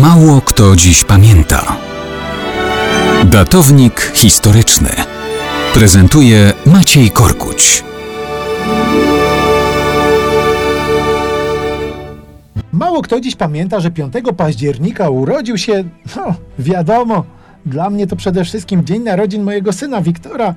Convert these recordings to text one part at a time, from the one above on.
Mało kto dziś pamięta. Datownik historyczny prezentuje Maciej Korkuć. Mało kto dziś pamięta, że 5 października urodził się, no wiadomo, dla mnie to przede wszystkim dzień narodzin mojego syna Wiktora,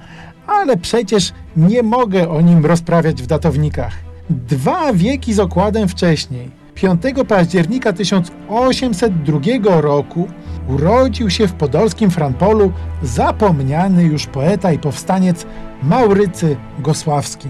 ale przecież nie mogę o nim rozprawiać w datownikach. Dwa wieki z okładem wcześniej, 5 października 1802 roku, urodził się w podolskim Franpolu zapomniany już poeta i powstaniec Maurycy Gosławski.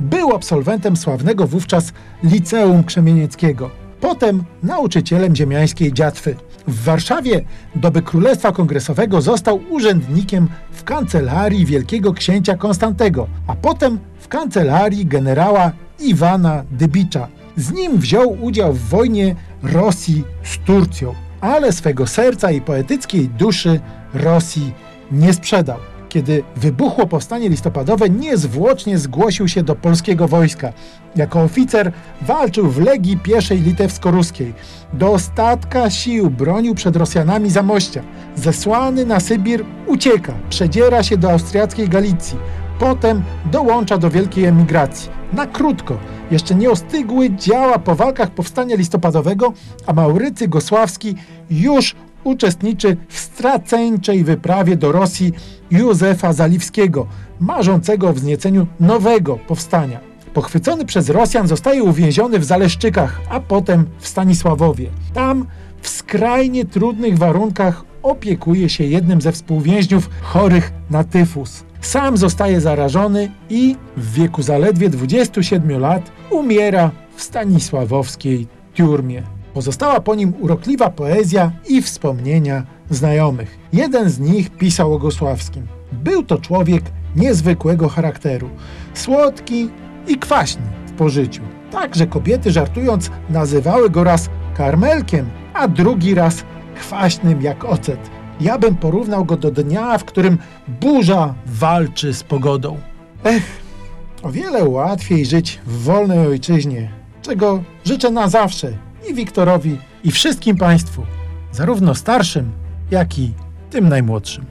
Był absolwentem sławnego wówczas Liceum Krzemienieckiego. Potem nauczycielem ziemiańskiej dziatwy. W Warszawie doby Królestwa Kongresowego został urzędnikiem w kancelarii wielkiego księcia Konstantego, a potem w kancelarii generała Iwana Dybicza. Z nim wziął udział w wojnie Rosji z Turcją, ale swego serca i poetyckiej duszy Rosji nie sprzedał. Kiedy wybuchło powstanie listopadowe, niezwłocznie zgłosił się do polskiego wojska. Jako oficer walczył w Legii Pieszej Litewsko-Ruskiej. Do ostatka sił bronił przed Rosjanami Zamościa. Zesłany na Sybir ucieka, przedziera się do austriackiej Galicji. Potem dołącza do wielkiej emigracji. Na krótko, jeszcze nie ostygły działa po walkach powstania listopadowego, a Maurycy Gosławski już uczestniczy w straceńczej wyprawie do Rosji Józefa Zaliwskiego, marzącego o wznieceniu nowego powstania. Pochwycony przez Rosjan zostaje uwięziony w Zaleszczykach, a potem w Stanisławowie. Tam w skrajnie trudnych warunkach opiekuje się jednym ze współwięźniów chorych na tyfus. Sam zostaje zarażony i w wieku zaledwie 27 lat umiera w stanisławowskiej tiurmie. Pozostała po nim urokliwa poezja i wspomnienia znajomych. Jeden z nich pisał o. Był to człowiek niezwykłego charakteru, słodki i kwaśny w pożyciu. Także kobiety żartując nazywały go raz karmelkiem, a drugi raz kwaśnym jak ocet. Ja bym porównał go do dnia, w którym burza walczy z pogodą. Ech, o wiele łatwiej żyć w wolnej ojczyźnie, czego życzę na zawsze i Wiktorowi, i wszystkim Państwu, zarówno starszym, jak i tym najmłodszym.